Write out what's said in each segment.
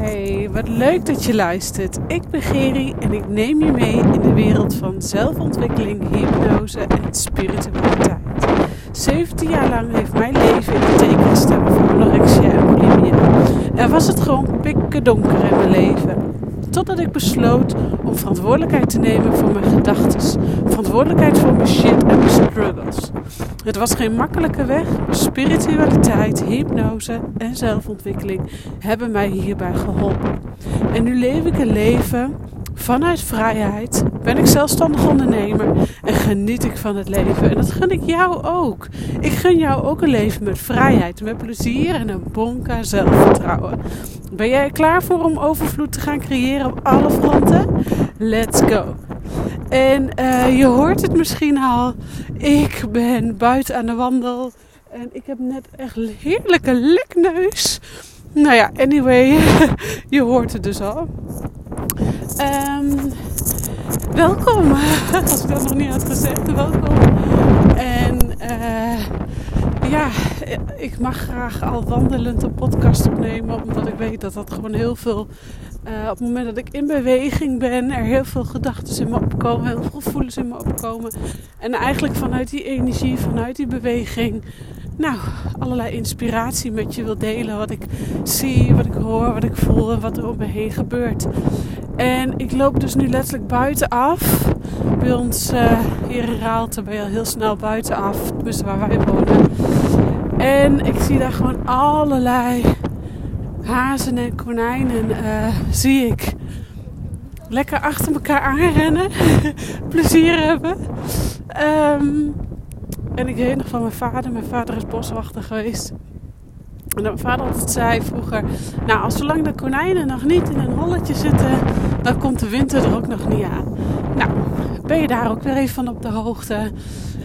Hey, wat leuk dat je luistert. Ik ben Geri en ik neem je mee in de wereld van zelfontwikkeling, hypnose en spiritualiteit. 17 jaar lang heeft mijn leven in de teken gestaan voor anorexia en bulimia. En was het gewoon pikken donker in mijn leven. Totdat ik besloot om verantwoordelijkheid te nemen voor mijn gedachten. Verantwoordelijkheid voor mijn shit en mijn struggles. Het was geen makkelijke weg, spiritualiteit, hypnose en zelfontwikkeling hebben mij hierbij geholpen. En nu leef ik een leven vanuit vrijheid, ben ik zelfstandig ondernemer en geniet ik van het leven. En dat gun ik jou ook. Ik gun jou ook een leven met vrijheid, met plezier en een bonka zelfvertrouwen. Ben jij er klaar voor om overvloed te gaan creëren op alle fronten? Let's go! En uh, je hoort het misschien al. Ik ben buiten aan de wandel. En ik heb net echt heerlijke lekneus. Nou ja, anyway, je hoort het dus al. Um, welkom, als ik dat nog niet had gezegd, welkom. En uh, ja, ik mag graag al wandelend een podcast opnemen, omdat ik weet dat dat gewoon heel veel uh, op het moment dat ik in beweging ben, er heel veel gedachten in me opkomen, heel veel gevoelens in me opkomen. En eigenlijk vanuit die energie, vanuit die beweging, nou, allerlei inspiratie met je wil delen. Wat ik zie, wat ik hoor, wat ik voel en wat er om me heen gebeurt. En ik loop dus nu letterlijk buitenaf. Bij ons uh, hier in Raalte ben je al heel snel buitenaf, dus waar wij wonen. En ik zie daar gewoon allerlei hazen en konijnen uh, zie ik lekker achter elkaar aanrennen. Plezier hebben. Um, en ik weet nog van mijn vader. Mijn vader is boswachter geweest. En mijn vader altijd zei vroeger... Nou, als zolang de konijnen nog niet in een holletje zitten... dan komt de winter er ook nog niet aan. Nou, ben je daar ook weer even van op de hoogte.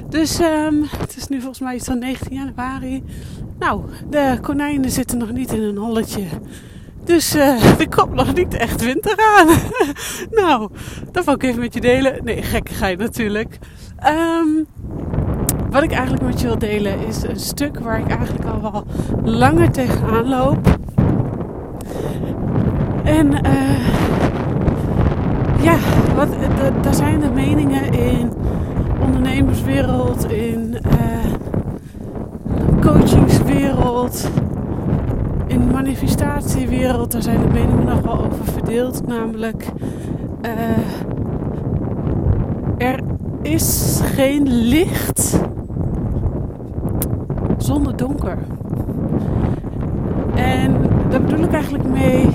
Dus um, het is nu volgens mij iets van 19 januari. Nou, de konijnen zitten nog niet in een holletje. Dus uh, er komt nog niet echt winter aan. nou, dat wil ik even met je delen. Nee, gekkigheid natuurlijk. Um, wat ik eigenlijk met je wil delen is een stuk waar ik eigenlijk al wel langer tegenaan loop. En uh, ja, wat, daar zijn de meningen in ondernemerswereld, in uh, coachingswereld, in manifestatiewereld. Daar zijn de meningen nog wel over verdeeld. Namelijk, uh, er is geen licht zonder donker. En daar bedoel ik eigenlijk mee.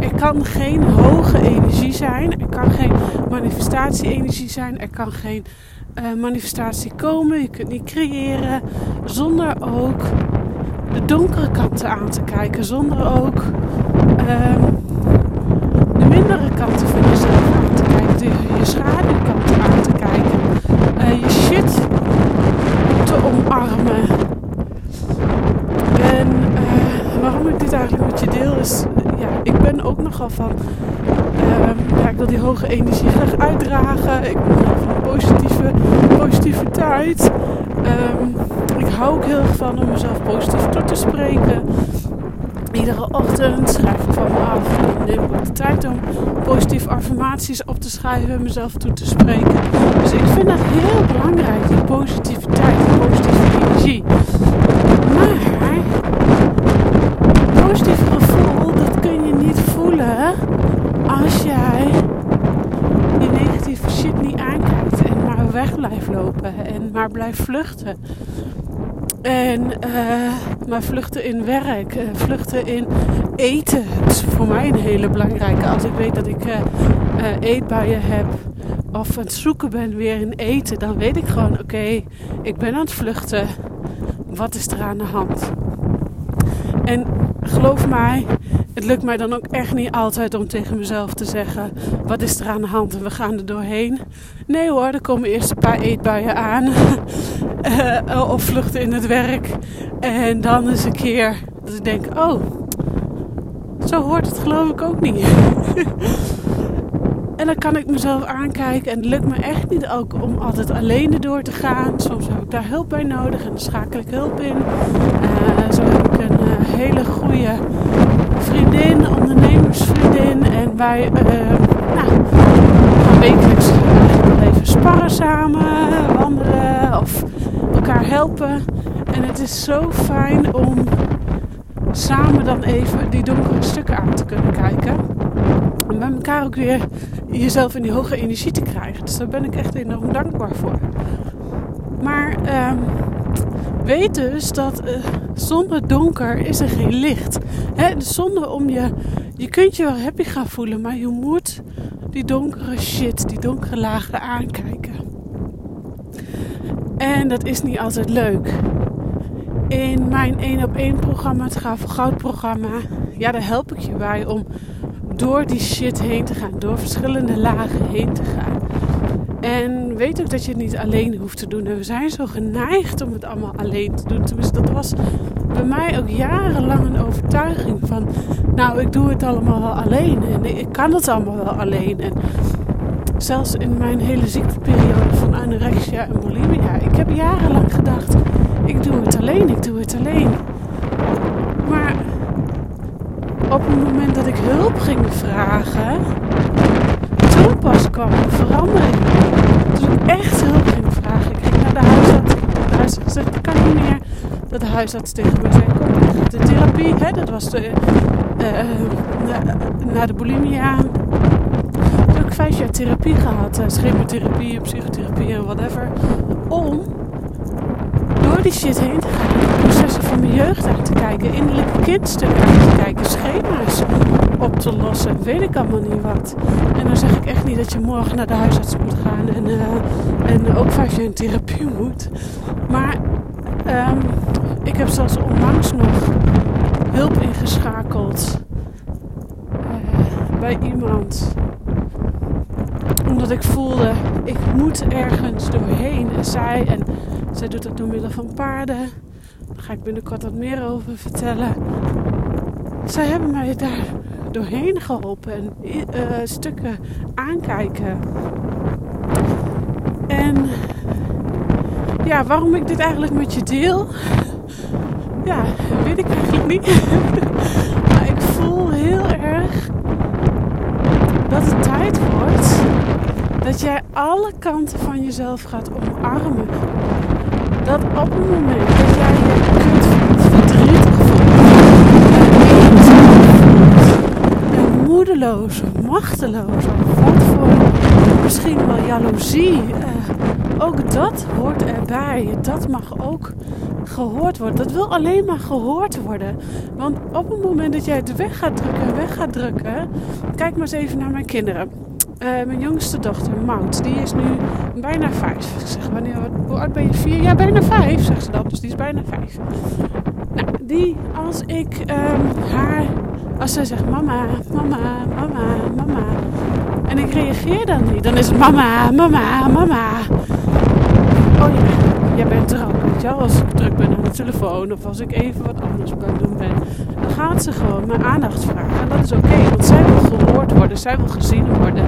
Er kan geen hoge energie zijn. Er kan geen manifestatie-energie zijn. Er kan geen uh, manifestatie komen. Je kunt niet creëren zonder ook de donkere kanten aan te kijken. Zonder ook uh, de mindere kanten van jezelf aan te kijken. De, je schaduwkanten aan te kijken. Uh, je shit te omarmen. En uh, waarom ik dit eigenlijk met je deel is, ja, ik ben ook nogal van, uh, ja, ik wil die hoge energie graag uitdragen. Ik ben van positieve, positiviteit. Um, ik hou ook heel erg van om mezelf positief toe te spreken. Iedere ochtend schrijf ik van me af en neem ik de tijd om positieve affirmaties op te schrijven en mezelf toe te spreken. Dus ik vind dat heel belangrijk, die positiviteit, die positieve energie. Maar positief gevoel, dat kun je niet voelen als jij die negatieve shit niet aankijkt en maar weg blijft blijft vluchten. En uh, maar vluchten in werk, uh, vluchten in eten. Is voor mij een hele belangrijke. Als ik weet dat ik uh, eetbuien heb of aan het zoeken ben weer in eten, dan weet ik gewoon: oké, ik ben aan het vluchten. Wat is er aan de hand? En geloof mij, het lukt mij dan ook echt niet altijd om tegen mezelf te zeggen: wat is er aan de hand en we gaan er doorheen. Nee hoor, er komen eerst een paar eetbuien aan. uh, of vluchten in het werk. En dan eens een keer dat ik denk: oh, zo hoort het geloof ik ook niet. En dan kan ik mezelf aankijken. En het lukt me echt niet ook om altijd alleen erdoor te gaan. Soms heb ik daar hulp bij nodig en dan schakel ik hulp in. Uh, zo heb ik een uh, hele goede vriendin, ondernemers gaan wij uh, nou, wekelijks even sparren samen, wandelen of elkaar helpen. En het is zo fijn om samen dan even die donkere stukken aan te kunnen kijken. En bij elkaar ook weer jezelf in die hoge energie te krijgen. Dus daar ben ik echt enorm dankbaar voor. Maar um, weet dus dat uh, zonder donker is er geen licht. Hè, dus zonder om je, je kunt je wel happy gaan voelen, maar je moet die donkere shit, die donkere lagen aankijken. En dat is niet altijd leuk. In mijn 1 op 1 programma, het Gaaf Goud programma, ja, daar help ik je bij om door die shit heen te gaan, door verschillende lagen heen te gaan. En weet ook dat je het niet alleen hoeft te doen. En we zijn zo geneigd om het allemaal alleen te doen. Tenminste, dat was bij mij ook jarenlang een overtuiging van... Nou, ik doe het allemaal wel alleen. En ik kan het allemaal wel alleen. En zelfs in mijn hele ziekteperiode van anorexia en bulimia... Ik heb jarenlang gedacht, ik doe het alleen, ik doe het alleen. Maar op het moment dat ik hulp ging vragen pas kwam de verandering. Toen ik echt hulp ging vragen. Ik ging naar de huisarts. De huisarts gezegd, dat kan niet meer. Dat de huisarts tegen me zei, kom de therapie. Hè, dat was de, uh, na, de bulimia. Toen heb ik vijf jaar therapie gehad. Schemotherapie, psychotherapie en whatever. Om door die shit heen te gaan. De processen van mijn jeugd aan te kijken. Innerlijke kindstukken aan te kijken. Schema's op te lossen. Weet ik allemaal niet wat. En dan zeg ik echt niet dat je morgen naar de huisarts moet gaan. En, uh, en ook vijf jaar in therapie moet. Maar um, ik heb zelfs onlangs nog hulp ingeschakeld. Uh, bij iemand omdat ik voelde, ik moet ergens doorheen. En zij, en zij doet dat door middel van paarden. Daar ga ik binnenkort wat meer over vertellen. Zij hebben mij daar doorheen geholpen en uh, stukken aankijken. En ja, waarom ik dit eigenlijk met je deel, ja, weet ik eigenlijk niet. maar ik voel heel erg dat het tijd wordt dat jij alle kanten van jezelf gaat omarmen. Dat op het moment dat jij je kut voelt, verdrietig voelt, moedeloos, machteloos, wat voor misschien wel jaloezie. Uh, ook dat hoort erbij. Dat mag ook gehoord worden. Dat wil alleen maar gehoord worden. Want op het moment dat jij het weg gaat drukken en weg gaat drukken. Kijk maar eens even naar mijn kinderen. Uh, mijn jongste dochter, Maud, die is nu bijna vijf. Ik zeg, wanneer, hoe oud ben je? Vier? Ja, bijna vijf, zegt ze dan. Dus die is bijna vijf. Nou, die, als ik um, haar, als zij zegt mama, mama, mama, mama. En ik reageer dan niet, dan is het mama, mama, mama. Oh ja, jij bent er ook, weet. Als ik druk ben aan de telefoon of als ik even wat anders het doen ben. Dan gaat ze gewoon mijn aandacht vragen. En dat is oké, want zij wil gehoord worden, zij wil gezien worden.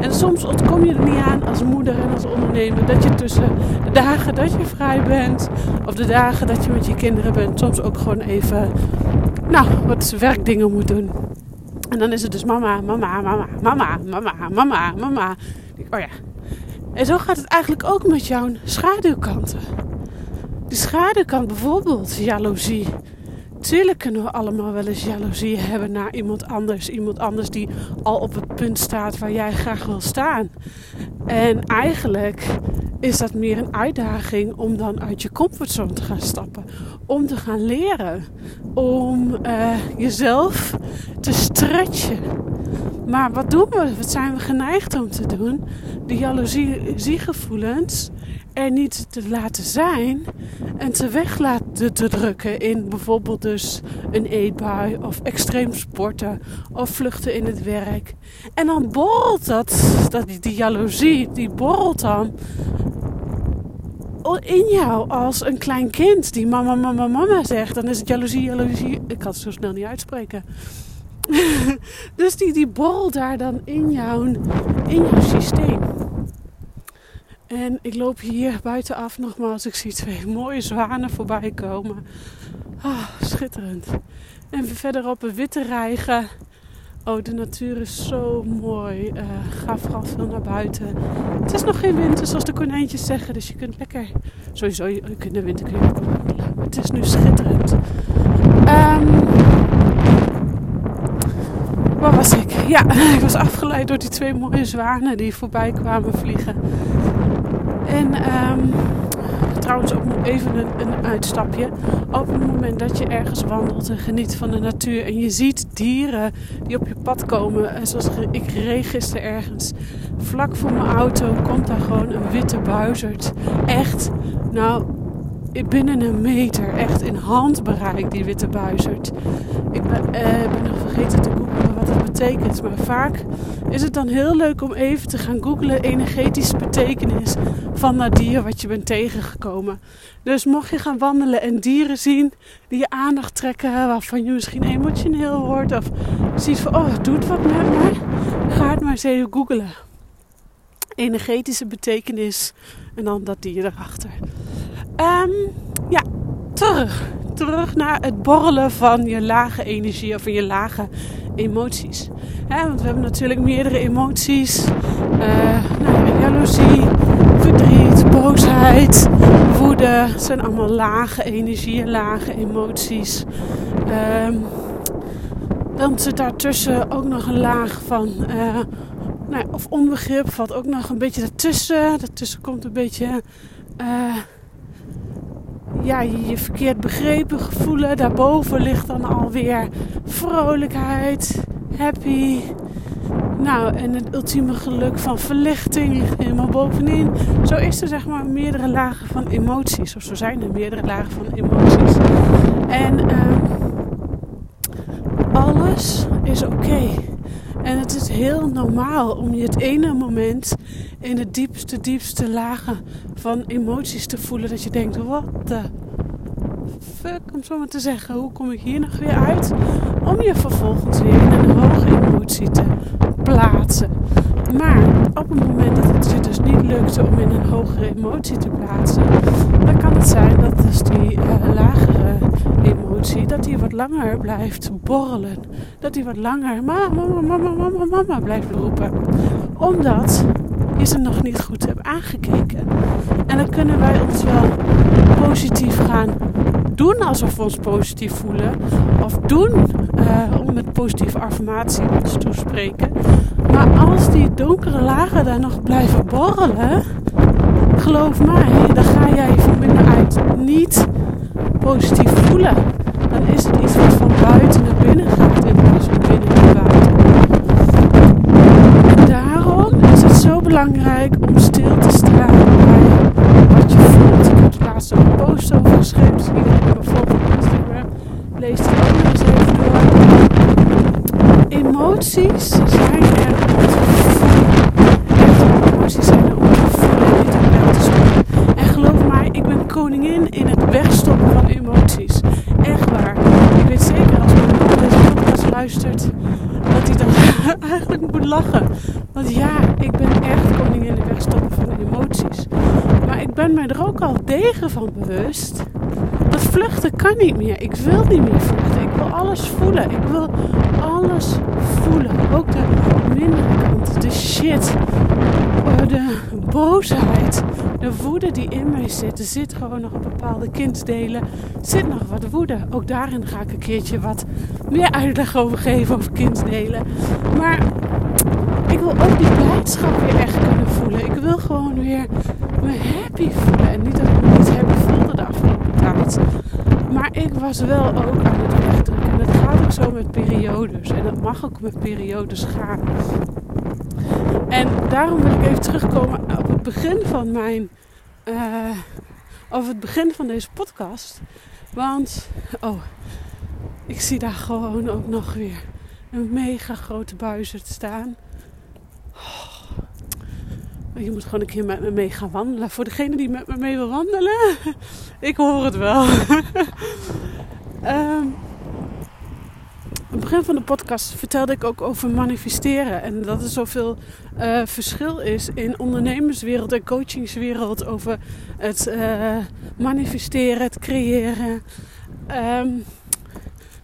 En soms ontkom je er niet aan als moeder en als ondernemer dat je tussen de dagen dat je vrij bent of de dagen dat je met je kinderen bent, soms ook gewoon even, nou, wat werkdingen moet doen. En dan is het dus mama, mama, mama, mama, mama, mama, mama. Oh ja, en zo gaat het eigenlijk ook met jouw schaduwkanten. De schaduwkant bijvoorbeeld, jaloezie. Tuurlijk kunnen we allemaal wel eens jaloezie hebben naar iemand anders. Iemand anders die al op het punt staat waar jij graag wil staan. En eigenlijk is dat meer een uitdaging om dan uit je comfortzone te gaan stappen. Om te gaan leren. Om uh, jezelf te stretchen. Maar wat doen we? Wat zijn we geneigd om te doen? De jaloeziegevoelens er niet te laten zijn en te weg laten te drukken in bijvoorbeeld dus een eetbui of extreem sporten of vluchten in het werk. En dan borrelt dat, dat die jaloezie, die borrelt dan in jou als een klein kind die mama, mama, mama zegt. Dan is het jaloezie, jaloezie. Ik kan het zo snel niet uitspreken. dus die, die borrelt daar dan in jouw, in jouw systeem. En ik loop hier buitenaf nogmaals. Ik zie twee mooie zwanen voorbij komen. Ah, schitterend. En verderop een witte reiger Oh, de natuur is zo mooi. Uh, ga vooral veel naar buiten. Het is nog geen winter, zoals de konijntjes zeggen. Dus je kunt lekker... Sowieso, je kunt de winter kun je het is nu schitterend. Um, waar was ik? Ja, ik was afgeleid door die twee mooie zwanen die voorbij kwamen vliegen. En um, trouwens ook even een, een, uitstapje. Op het moment dat je ergens wandelt en geniet van de natuur en je ziet dieren die op je pad komen. En zoals ik reed gisteren ergens. Vlak voor mijn auto komt daar gewoon een witte buizerd. Echt, nou, binnen een meter, echt in handbereik, die witte buizerd. Ik ben, eh, ben nog vergeten te googlen wat het betekent. Maar vaak is het dan heel leuk om even te gaan googlen energetische betekenis van dat dier wat je bent tegengekomen. Dus mocht je gaan wandelen en dieren zien die je aandacht trekken, waarvan je misschien emotioneel wordt of ziet van, oh, het doet wat met me, ga het maar eens even googlen. Energetische betekenis en dan dat dier erachter. Um, ja, terug. Terug naar het borrelen van je lage energie of van je lage emoties. want we hebben natuurlijk meerdere emoties. Uh, nou, jaloezie, verdriet, boosheid, woede. Het zijn allemaal lage energieën, lage emoties. Um, dan zit daartussen ook nog een laag van... Uh, nou, of onbegrip valt ook nog een beetje ertussen. Daartussen komt een beetje... Uh, ja, je verkeerd begrepen gevoelen. Daarboven ligt dan alweer vrolijkheid, happy. Nou, en het ultieme geluk van verlichting helemaal bovenin. Zo is er zeg maar meerdere lagen van emoties. Of zo zijn er meerdere lagen van emoties. En uh, alles is oké. En het is heel normaal om je het ene moment in de diepste, diepste lagen van emoties te voelen. Dat je denkt, wat de fuck, om zo maar te zeggen. Hoe kom ik hier nog weer uit? Om je vervolgens weer in een hoge emotie te plaatsen. Maar op het moment dat het je dus niet lukt om in een hogere emotie te plaatsen, dan kan het zijn dat dus die uh, lagere emotie, dat die wat langer blijft borrelen. Dat die wat langer mama, mama, mama, mama blijft roepen. Omdat je ze nog niet goed hebt aangekeken. En dan kunnen wij ons wel positief gaan doen alsof we ons positief voelen. Of doen uh, om met positieve affirmatie ons toespreken. Maar als die donkere lagen daar nog blijven borrelen, geloof mij, dan ga jij van binnenuit niet positief voelen. Dan is het iets wat van buiten naar binnen gaat in plaats van binnen naar buiten. En daarom is het zo belangrijk om stil te staan bij wat je voelt. Ik heb er laatst een post over geschreven. Dus iedereen volgt op Instagram leest het ook nog eens even door. Emoties zijn er om te voelen. emoties zijn er om te voelen, te. En geloof mij, ik ben koningin in het wegstoppen van emoties. Echt waar. Ik weet zeker als mijn man deze podcast luistert, dat hij dan eigenlijk moet lachen. Want ja, ik ben echt wegstoppen van emoties. Maar ik ben mij er ook al degen van bewust. Dat vluchten kan niet meer. Ik wil niet meer vluchten. Ik wil alles voelen. Ik wil alles voelen. Ook de mindere kant, de shit, eh, de boosheid, de woede die in mij zit. Er zit gewoon nog een bepaalde kindsdelen. Zit nog wat woede. Ook daarin ga ik een keertje wat meer uitleg over geven over kindsdelen. Maar ik wil ook die blijdschap weer echt kunnen voelen. Ik wil gewoon weer me happy voelen. En niet dat ik me niet happy voelde de afgelopen tijd. Maar ik was wel ook aan het wegdrukken. En dat gaat ook zo met periodes. En dat mag ook met periodes gaan. En daarom wil ik even terugkomen op het begin van mijn. Uh, over het begin van deze podcast. Want, oh, ik zie daar gewoon ook nog weer een mega grote buizerd staan. Oh, je moet gewoon een keer met me mee gaan wandelen. Voor degene die met me mee wil wandelen, ik hoor het wel. um, het begin van de podcast vertelde ik ook over manifesteren. En dat er zoveel uh, verschil is in ondernemerswereld en coachingswereld over het uh, manifesteren, het creëren. Um,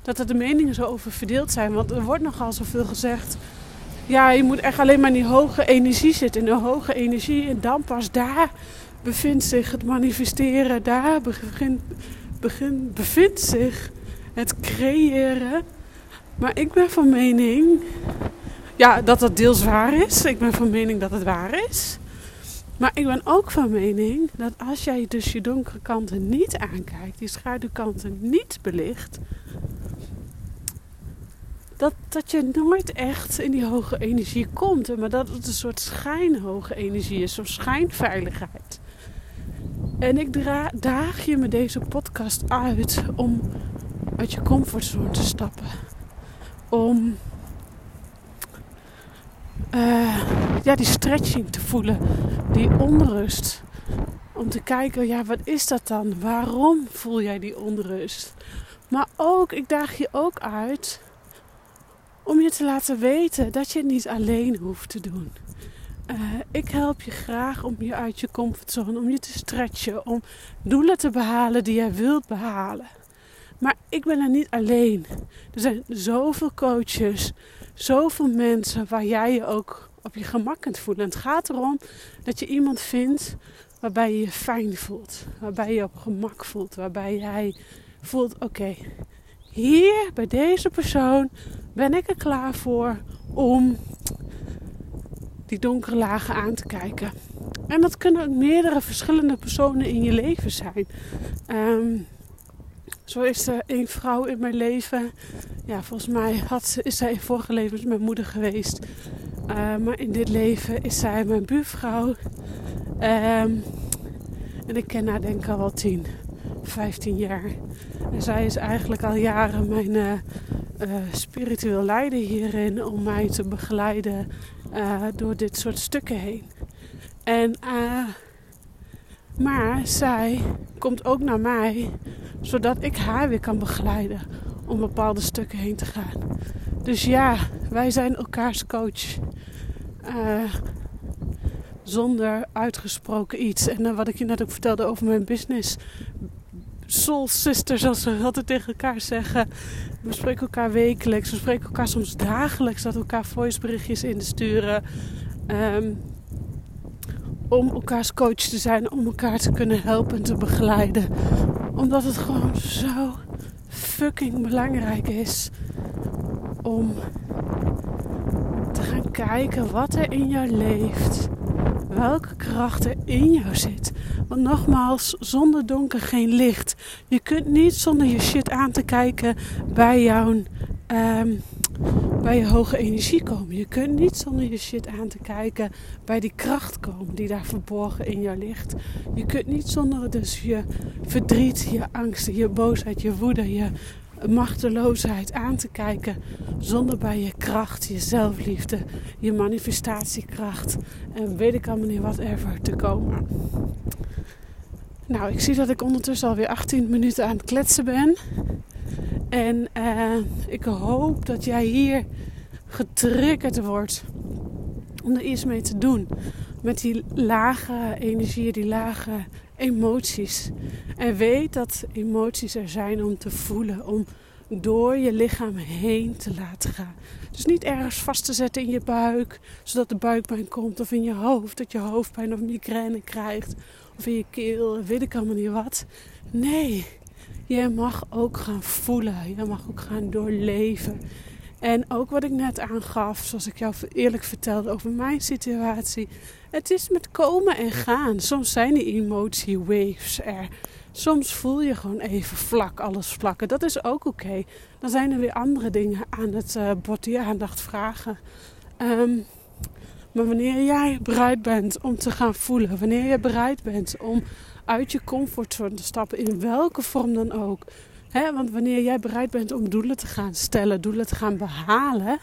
dat er de meningen zo over verdeeld zijn. Want er wordt nogal zoveel gezegd. Ja, je moet echt alleen maar in die hoge energie zitten. In de hoge energie. En dan pas daar bevindt zich het manifesteren. Daar begint, begint, bevindt zich het creëren. Maar ik ben van mening ja, dat dat deels waar is. Ik ben van mening dat het waar is. Maar ik ben ook van mening dat als jij dus je donkere kanten niet aankijkt, die schaduwkanten niet belicht, dat, dat je nooit echt in die hoge energie komt. Maar dat het een soort schijnhoge energie is, zo'n schijnveiligheid. En ik daag je met deze podcast uit om uit je comfortzone te stappen. Om uh, ja, die stretching te voelen, die onrust. Om te kijken, ja, wat is dat dan? Waarom voel jij die onrust? Maar ook, ik daag je ook uit om je te laten weten dat je het niet alleen hoeft te doen. Uh, ik help je graag om je uit je comfortzone, om je te stretchen, om doelen te behalen die jij wilt behalen. Maar ik ben er niet alleen. Er zijn zoveel coaches, zoveel mensen waar jij je ook op je gemak kunt voelen. En het gaat erom dat je iemand vindt waarbij je je fijn voelt, waarbij je je op gemak voelt, waarbij jij voelt: oké, hier bij deze persoon ben ik er klaar voor om die donkere lagen aan te kijken. En dat kunnen ook meerdere verschillende personen in je leven zijn. Um, zo is er een vrouw in mijn leven. Ja, volgens mij had, is zij in vorige levens mijn moeder geweest. Uh, maar in dit leven is zij mijn buurvrouw. Um, en ik ken haar denk ik al wel 10, 15 jaar. En zij is eigenlijk al jaren mijn uh, uh, spiritueel leider hierin. Om mij te begeleiden door dit soort stukken heen. En maar zij komt ook naar mij, zodat ik haar weer kan begeleiden om bepaalde stukken heen te gaan. Dus ja, wij zijn elkaars coach. Zonder uitgesproken iets. En wat ik je net ook vertelde over mijn business. Soul sisters, zoals we altijd tegen elkaar zeggen. We spreken elkaar wekelijks. We spreken elkaar soms dagelijks. Dat we elkaar voiceberichtjes in sturen. Um, om elkaars coach te zijn, om elkaar te kunnen helpen en te begeleiden. Omdat het gewoon zo fucking belangrijk is om te gaan kijken wat er in jou leeft. Welke kracht er in jou zit. Want nogmaals, zonder donker geen licht. Je kunt niet zonder je shit aan te kijken bij jouw um, bij je hoge energie komen. Je kunt niet zonder je shit aan te kijken bij die kracht komen die daar verborgen in jou ligt. Je kunt niet zonder dus je verdriet, je angsten, je boosheid, je woede, je machteloosheid aan te kijken. Zonder bij je kracht, je zelfliefde, je manifestatiekracht en weet ik allemaal niet wat ever te komen. Nou, ik zie dat ik ondertussen alweer 18 minuten aan het kletsen ben. En uh, ik hoop dat jij hier getriggerd wordt om er iets mee te doen. Met die lage energie, die lage emoties. En weet dat emoties er zijn om te voelen, om door je lichaam heen te laten gaan. Dus niet ergens vast te zetten in je buik, zodat de buikpijn komt, of in je hoofd, dat je hoofdpijn of migraine krijgt, of in je keel, weet ik allemaal niet wat. Nee, je mag ook gaan voelen. Je mag ook gaan doorleven. En ook wat ik net aangaf, zoals ik jou eerlijk vertelde over mijn situatie. Het is met komen en gaan. Soms zijn die emotie waves er. Soms voel je gewoon even vlak, alles vlakken. Dat is ook oké. Dan zijn er weer andere dingen aan het uh, bord die aandacht vragen. Ehm, maar wanneer jij bereid bent om te gaan voelen, wanneer je bereid bent om uit je comfortzone te stappen, in welke vorm dan ook. Want wanneer jij bereid bent om doelen te gaan stellen, doelen te gaan behalen,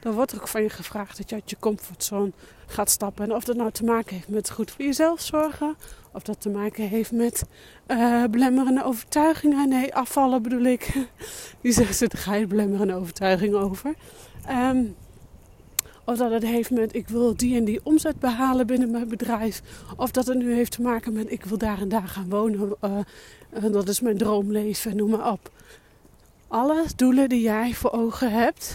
dan wordt er ook van je gevraagd dat je uit je comfortzone gaat stappen. En of dat nou te maken heeft met goed voor jezelf zorgen, of dat te maken heeft met uh, belemmerende overtuigingen. Nee, afvallen bedoel ik. Die zeggen ze, daar ga je belemmerende overtuigingen over. Um, of dat het heeft met ik wil die en die omzet behalen binnen mijn bedrijf. Of dat het nu heeft te maken met ik wil daar en daar gaan wonen. Uh, dat is mijn droomleven, noem maar op. alle doelen die jij voor ogen hebt,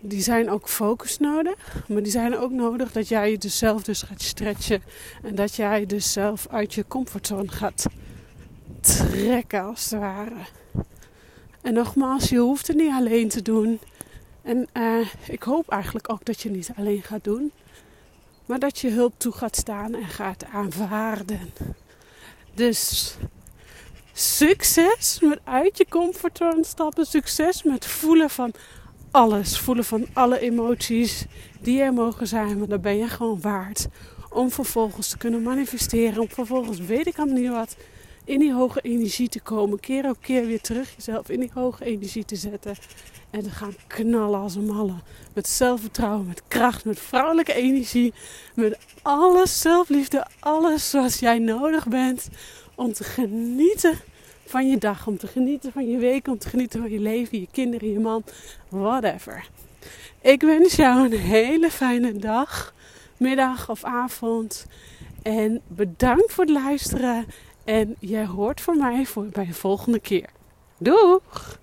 die zijn ook focus nodig. Maar die zijn ook nodig dat jij je dus zelf dus gaat stretchen. En dat jij dus zelf uit je comfortzone gaat trekken als het ware. En nogmaals, je hoeft het niet alleen te doen. En uh, ik hoop eigenlijk ook dat je niet alleen gaat doen. Maar dat je hulp toe gaat staan en gaat aanvaarden. Dus succes met uit je comfortzone stappen. Succes met voelen van alles. Voelen van alle emoties die er mogen zijn. Want dat ben je gewoon waard. Om vervolgens te kunnen manifesteren. Om vervolgens weet ik al niet wat in die hoge energie te komen. Keer op keer weer terug jezelf in die hoge energie te zetten. En te gaan knallen als een malle. Met zelfvertrouwen, met kracht, met vrouwelijke energie. Met alles zelfliefde, alles zoals jij nodig bent. Om te genieten van je dag. Om te genieten van je week. Om te genieten van je leven, je kinderen, je man. Whatever. Ik wens jou een hele fijne dag, middag of avond. En bedankt voor het luisteren. En jij hoort van mij voor bij de volgende keer. Doeg!